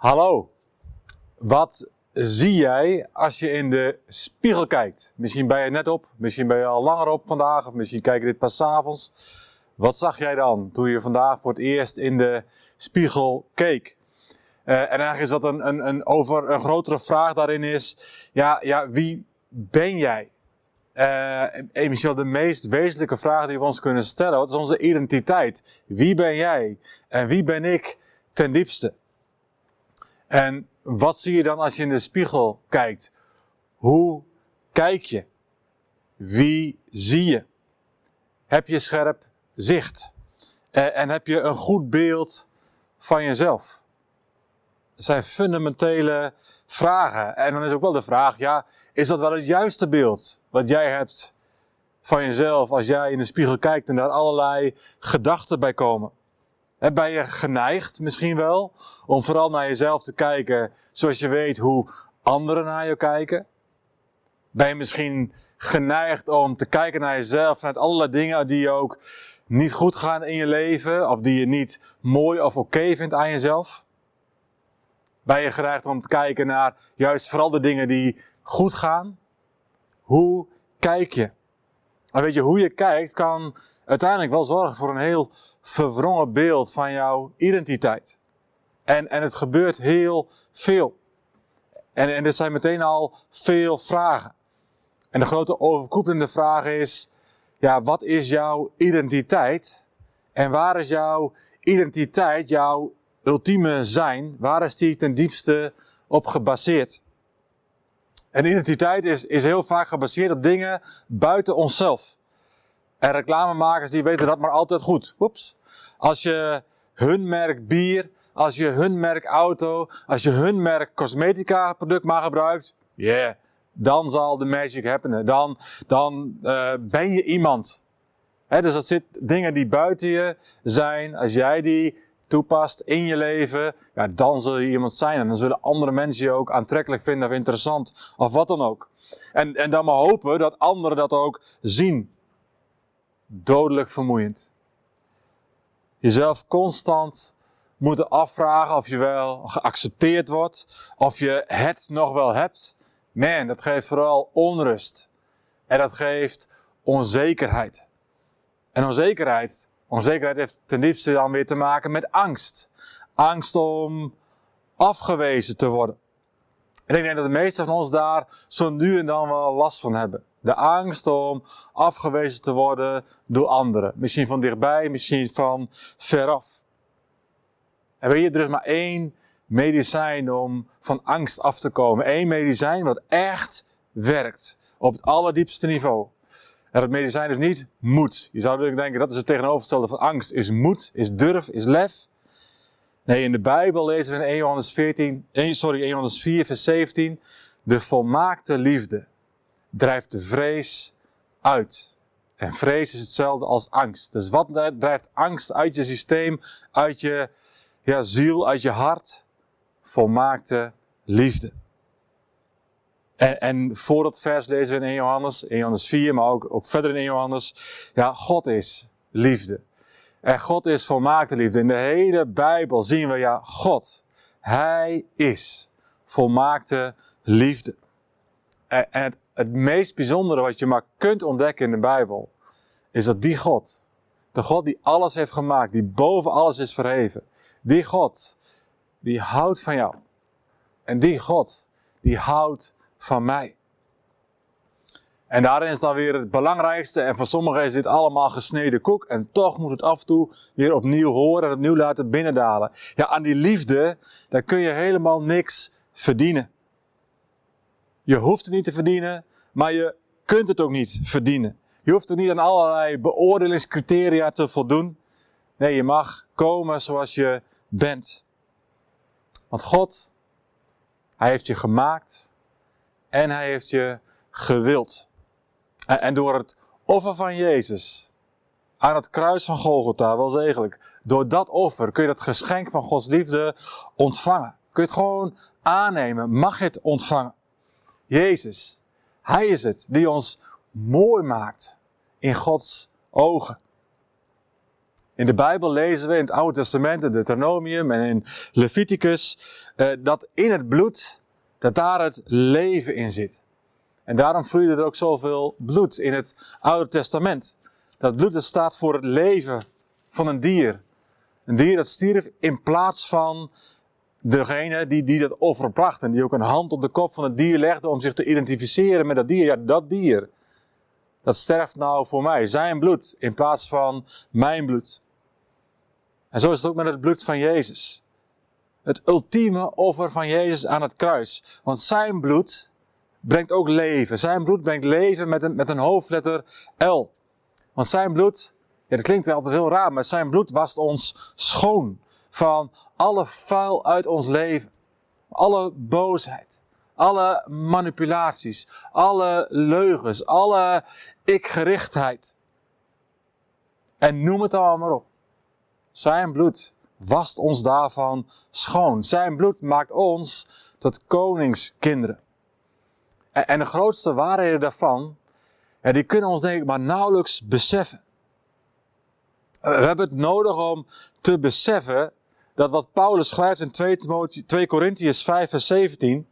Hallo, wat zie jij als je in de spiegel kijkt? Misschien ben je net op, misschien ben je al langer op vandaag, of misschien kijk je dit pas avonds. Wat zag jij dan toen je vandaag voor het eerst in de spiegel keek? Uh, en eigenlijk is dat een, een, een, over, een grotere vraag daarin is, ja, ja wie ben jij? Uh, misschien de meest wezenlijke vraag die we ons kunnen stellen. Wat is onze identiteit? Wie ben jij? En wie ben ik ten diepste? En wat zie je dan als je in de spiegel kijkt? Hoe kijk je? Wie zie je? Heb je scherp zicht? En heb je een goed beeld van jezelf? Dat zijn fundamentele vragen. En dan is ook wel de vraag, ja, is dat wel het juiste beeld wat jij hebt van jezelf als jij in de spiegel kijkt en daar allerlei gedachten bij komen? Ben je geneigd misschien wel om vooral naar jezelf te kijken zoals je weet hoe anderen naar je kijken? Ben je misschien geneigd om te kijken naar jezelf, naar allerlei dingen die ook niet goed gaan in je leven of die je niet mooi of oké vindt aan jezelf? Ben je geneigd om te kijken naar juist vooral de dingen die goed gaan? Hoe kijk je? En weet je, hoe je kijkt kan uiteindelijk wel zorgen voor een heel verwrongen beeld van jouw identiteit. En, en het gebeurt heel veel. En, en er zijn meteen al veel vragen. En de grote overkoepelende vraag is, ja, wat is jouw identiteit? En waar is jouw identiteit, jouw ultieme zijn, waar is die ten diepste op gebaseerd? En identiteit is, is heel vaak gebaseerd op dingen buiten onszelf. En reclamemakers die weten dat maar altijd goed. Oeps. Als je hun merk bier, als je hun merk auto, als je hun merk cosmetica product maar gebruikt, yeah, dan zal de magic happen. Dan, dan uh, ben je iemand. He, dus dat zit dingen die buiten je zijn. Als jij die toepast in je leven, ja, dan zul je iemand zijn. En dan zullen andere mensen je ook aantrekkelijk vinden of interessant. Of wat dan ook. En, en dan maar hopen dat anderen dat ook zien. Dodelijk vermoeiend. Jezelf constant moeten afvragen of je wel geaccepteerd wordt. Of je het nog wel hebt. Man, dat geeft vooral onrust. En dat geeft onzekerheid. En onzekerheid Onzekerheid heeft ten diepste dan weer te maken met angst. Angst om afgewezen te worden. En ik denk dat de meesten van ons daar zo nu en dan wel last van hebben. De angst om afgewezen te worden door anderen. Misschien van dichtbij, misschien van veraf. En weet je, is maar één medicijn om van angst af te komen. Eén medicijn wat echt werkt. Op het allerdiepste niveau. En het medicijn is niet moed. Je zou natuurlijk denken, dat is het tegenovergestelde van angst. Is moed, is durf, is lef. Nee, in de Bijbel lezen we in 1 Johannes, 14, sorry, 1 Johannes 4, vers 17. De volmaakte liefde drijft de vrees uit. En vrees is hetzelfde als angst. Dus wat drijft angst uit je systeem, uit je ja, ziel, uit je hart? Volmaakte liefde. En, voor dat vers lezen we in 1 Johannes, 1 Johannes 4, maar ook, ook verder in 1 Johannes. Ja, God is liefde. En God is volmaakte liefde. In de hele Bijbel zien we, ja, God, Hij is volmaakte liefde. En, en het, het meest bijzondere wat je maar kunt ontdekken in de Bijbel, is dat die God, de God die alles heeft gemaakt, die boven alles is verheven, die God, die houdt van jou. En die God, die houdt van mij. En daarin is dan weer het belangrijkste. En voor sommigen is dit allemaal gesneden koek. En toch moet het af en toe weer opnieuw horen en opnieuw laten binnendalen. Ja, aan die liefde, daar kun je helemaal niks verdienen. Je hoeft het niet te verdienen, maar je kunt het ook niet verdienen. Je hoeft ook niet aan allerlei beoordelingscriteria te voldoen. Nee, je mag komen zoals je bent. Want God, Hij heeft je gemaakt en hij heeft je gewild. En door het offer van Jezus aan het kruis van Golgotha, wel zegelijk, door dat offer kun je dat geschenk van Gods liefde ontvangen. Kun je het gewoon aannemen, mag het ontvangen. Jezus, Hij is het die ons mooi maakt in Gods ogen. In de Bijbel lezen we in het Oude Testament, in Deuteronomium en in Leviticus, uh, dat in het bloed, dat daar het leven in zit. En daarom vloeide er ook zoveel bloed in het Oude Testament. Dat bloed dat staat voor het leven van een dier. Een dier dat stierf in plaats van degene die, die dat offer bracht. En die ook een hand op de kop van het dier legde om zich te identificeren met dat dier. Ja, dat dier. Dat sterft nou voor mij. Zijn bloed in plaats van mijn bloed. En zo is het ook met het bloed van Jezus. Het ultieme offer van Jezus aan het kruis. Want zijn bloed brengt ook leven. Zijn bloed brengt leven met een, met een hoofdletter L. Want zijn bloed, ja, dat klinkt altijd heel raar, maar zijn bloed wast ons schoon van alle vuil uit ons leven. Alle boosheid, alle manipulaties, alle leugens, alle ikgerichtheid. En noem het allemaal maar op. Zijn bloed wast ons daarvan schoon. Zijn bloed maakt ons tot koningskinderen. En, de grootste waarheden daarvan, die kunnen ons denk ik maar nauwelijks beseffen. We hebben het nodig om te beseffen dat wat Paulus schrijft in 2, 2 Corinthians 5 vers 17,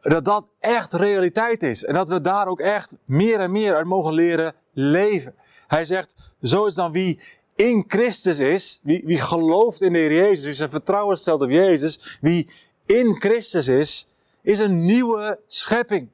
dat dat echt realiteit is. En dat we daar ook echt meer en meer uit mogen leren leven. Hij zegt, zo is dan wie in Christus is, wie, wie gelooft in de Heer Jezus, wie zijn vertrouwen stelt op Jezus, wie in Christus is, is een nieuwe schepping.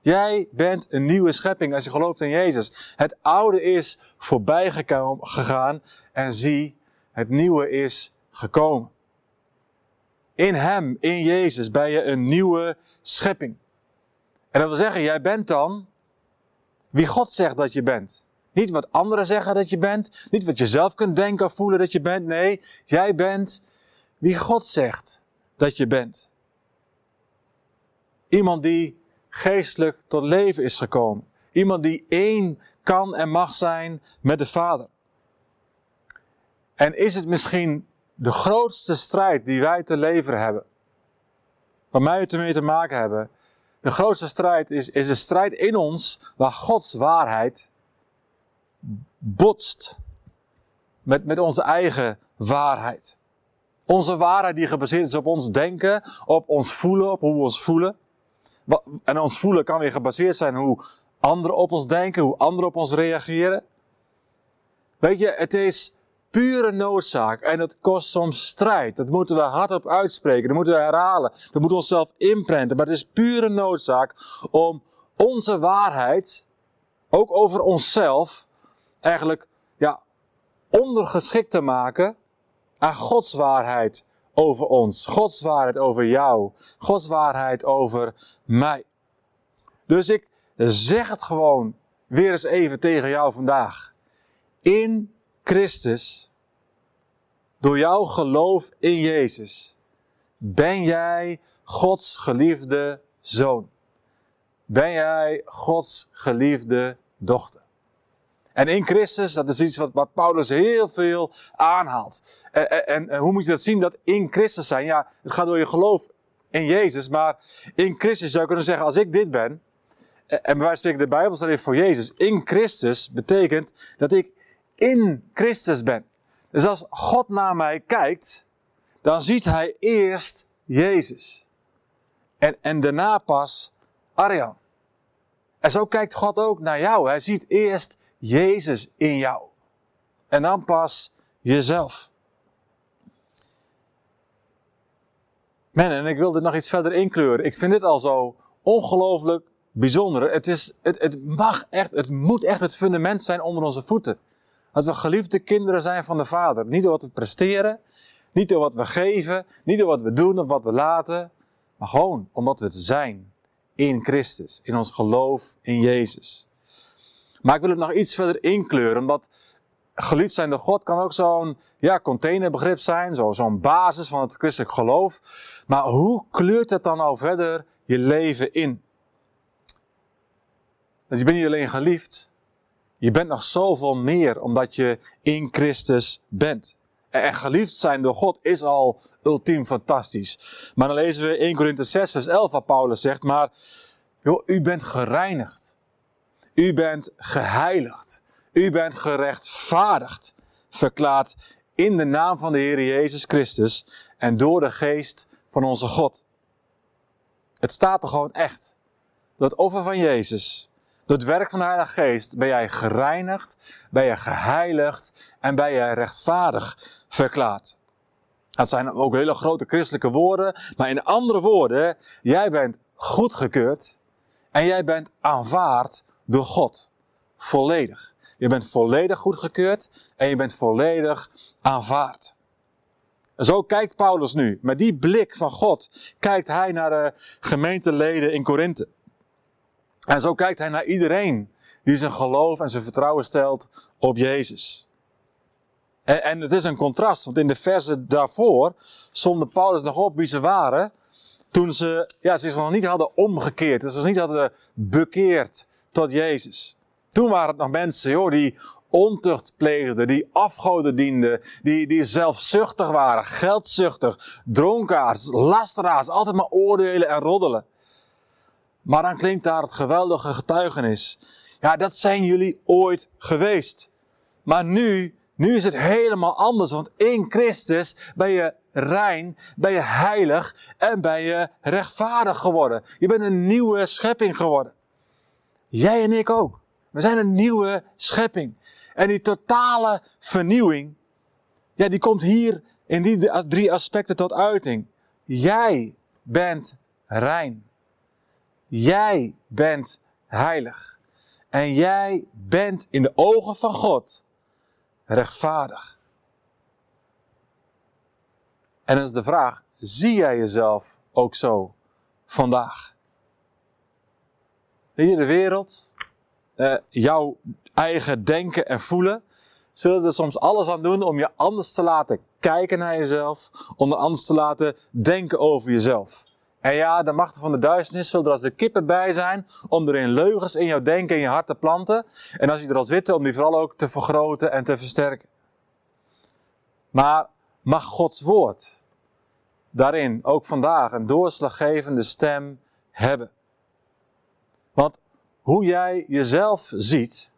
Jij bent een nieuwe schepping als je gelooft in Jezus. Het oude is voorbij gegaan en zie, het nieuwe is gekomen. In Hem, in Jezus, ben je een nieuwe schepping. En dat wil zeggen, jij bent dan wie God zegt dat je bent. Niet wat anderen zeggen dat je bent. Niet wat je zelf kunt denken of voelen dat je bent. Nee, jij bent wie God zegt dat je bent. Iemand die geestelijk tot leven is gekomen. Iemand die één kan en mag zijn met de Vader. En is het misschien de grootste strijd die wij te leveren hebben? Waar mij het ermee te maken hebben. De grootste strijd is, is een strijd in ons waar Gods waarheid botst met, met onze eigen waarheid. Onze waarheid die gebaseerd is op ons denken, op ons voelen, op hoe we ons voelen. En ons voelen kan weer gebaseerd zijn hoe anderen op ons denken, hoe anderen op ons reageren. Weet je, het is pure noodzaak en het kost soms strijd. Dat moeten we hardop uitspreken, dat moeten we herhalen, dat moeten we onszelf inprenten. Maar het is pure noodzaak om onze waarheid, ook over onszelf, eigenlijk ja, ondergeschikt te maken aan Gods waarheid over ons. Gods waarheid over jou. Gods waarheid over mij. Dus ik zeg het gewoon weer eens even tegen jou vandaag. In Christus, door jouw geloof in Jezus, ben jij Gods geliefde zoon. Ben jij Gods geliefde dochter. En in Christus, dat is iets wat, Paulus heel veel aanhaalt. En, en, en, hoe moet je dat zien, dat in Christus zijn? Ja, het gaat door je geloof in Jezus, maar in Christus zou je kunnen zeggen, als ik dit ben, en bij wijze spreken de Bijbel staat even voor Jezus, in Christus betekent dat ik in Christus ben. Dus als God naar mij kijkt, dan ziet hij eerst Jezus. En, en daarna pas Arjan. En zo kijkt God ook naar jou. Hij ziet eerst Jezus in jou. En dan pas jezelf. Man, en ik wil dit nog iets verder inkleuren. Ik vind dit al zo ongelooflijk bijzonder. Het, is, het, het mag echt, het moet echt het fundament zijn onder onze voeten. Dat we geliefde kinderen zijn van de Vader. Niet door wat we presteren, niet door wat we geven, niet door wat we doen of wat we laten, maar gewoon omdat we het zijn in Christus, in ons geloof in Jezus. Maar ik wil het nog iets verder inkleuren, omdat geliefd zijn door God kan ook zo'n ja, containerbegrip zijn, zo, zo'n basis van het christelijk geloof. Maar hoe kleurt het dan nou verder je leven in? Want je bent niet alleen geliefd, je bent nog zoveel meer omdat je in Christus bent. En geliefd zijn door God is al ultiem fantastisch. Maar dan lezen we 1 Korinthe 6 vers 11 waar Paulus zegt, maar joh, u bent gereinigd. U bent geheiligd. U bent gerechtvaardigd. verklaard in de naam van de Heer Jezus Christus en door de geest van onze God. Het staat er gewoon echt. Dat offer van Jezus, het werk van de Heilige Geest, ben jij gereinigd, ben je geheiligd en ben je rechtvaardig verklaard. Dat zijn ook hele grote christelijke woorden, maar in andere woorden, jij bent goedgekeurd en jij bent aanvaard door God. Volledig. Je bent volledig goedgekeurd en je bent volledig aanvaard. En zo kijkt Paulus nu. Met die blik van God kijkt hij naar de gemeenteleden in Korinthe. En zo kijkt hij naar iedereen die zijn geloof en zijn vertrouwen stelt op Jezus. En, en het is een contrast, want in de versen daarvoor somde Paulus nog op wie ze waren toen ze ja, zich nog niet hadden omgekeerd, dus ze zich niet hadden bekeerd tot Jezus. Toen waren het nog mensen joh, die ontucht pleegden, die afgoden dienden, die, die zelfzuchtig waren, geldzuchtig, dronkaars, lasteraars, altijd maar oordelen en roddelen. Maar dan klinkt daar het geweldige getuigenis. Ja, dat zijn jullie ooit geweest. Maar nu, nu is het helemaal anders, want in Christus ben je rein, ben je heilig en ben je rechtvaardig geworden. Je bent een nieuwe schepping geworden. Jij en ik ook. We zijn een nieuwe schepping. En die totale vernieuwing, ja, die komt hier in die drie aspecten tot uiting. Jij bent rein. Jij bent heilig. En jij bent in de ogen van God rechtvaardig. En dan is de vraag, zie jij jezelf ook zo vandaag? Je, de wereld, uh, jouw eigen denken en voelen, zullen er soms alles aan doen om je anders te laten kijken naar jezelf, om er anders te laten denken over jezelf. En ja, de machten van de duisternis zullen er als de kippen bij zijn om er in leugens in jouw denken en je hart te planten. En als je er als witte, om die vooral ook te vergroten en te versterken. Maar mag Gods woord daarin ook vandaag een doorslaggevende stem hebben? Want hoe jij jezelf ziet,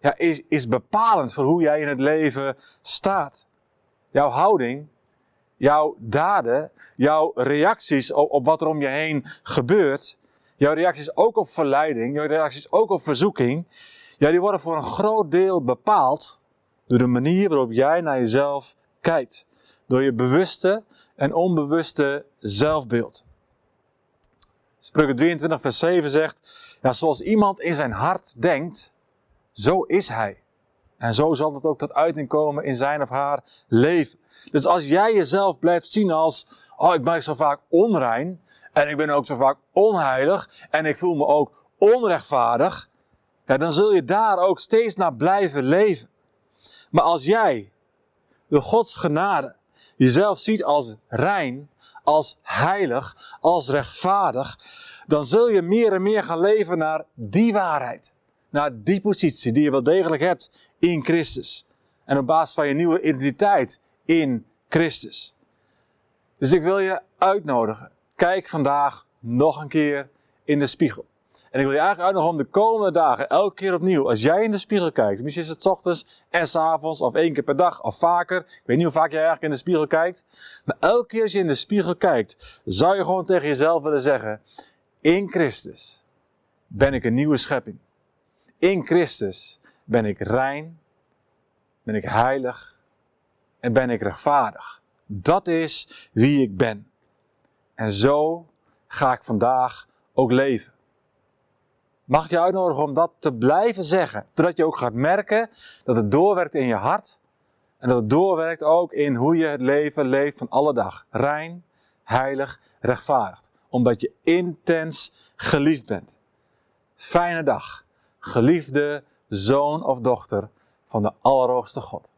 ja, is, is bepalend voor hoe jij in het leven staat. Jouw houding, jouw daden, jouw reacties op, op wat er om je heen gebeurt, jouw reacties ook op verleiding, jouw reacties ook op verzoeking, ja, die worden voor een groot deel bepaald door de manier waarop jij naar jezelf kijkt. Door je bewuste en onbewuste zelfbeeld. Spreuken 23 vers 7 zegt, ja, zoals iemand in zijn hart denkt, zo is hij. En zo zal het ook tot uiting komen in zijn of haar leven. Dus als jij jezelf blijft zien als, oh, ik ben zo vaak onrein, en ik ben ook zo vaak onheilig, en ik voel me ook onrechtvaardig, ja, dan zul je daar ook steeds naar blijven leven. Maar als jij door Gods genade jezelf ziet als rein, als heilig, als rechtvaardig, dan zul je meer en meer gaan leven naar die waarheid. Naar die positie die je wel degelijk hebt in Christus. En op basis van je nieuwe identiteit in Christus. Dus ik wil je uitnodigen. Kijk vandaag nog een keer in de spiegel. En ik wil je eigenlijk uitnodigen om de komende dagen, elke keer opnieuw, als jij in de spiegel kijkt, misschien is het ochtends en s avonds, of één keer per dag, of vaker. Ik weet niet hoe vaak jij eigenlijk in de spiegel kijkt. Maar elke keer als je in de spiegel kijkt, zou je gewoon tegen jezelf willen zeggen, in Christus ben ik een nieuwe schepping. In Christus ben ik rein, ben ik heilig en ben ik rechtvaardig. Dat is wie ik ben. En zo ga ik vandaag ook leven. Mag ik je uitnodigen om dat te blijven zeggen, totdat je ook gaat merken dat het doorwerkt in je hart en dat het doorwerkt ook in hoe je het leven leeft van alle dag. Rein, heilig, rechtvaardig omdat je intens geliefd bent. Fijne dag, geliefde zoon of dochter van de Allerhoogste God.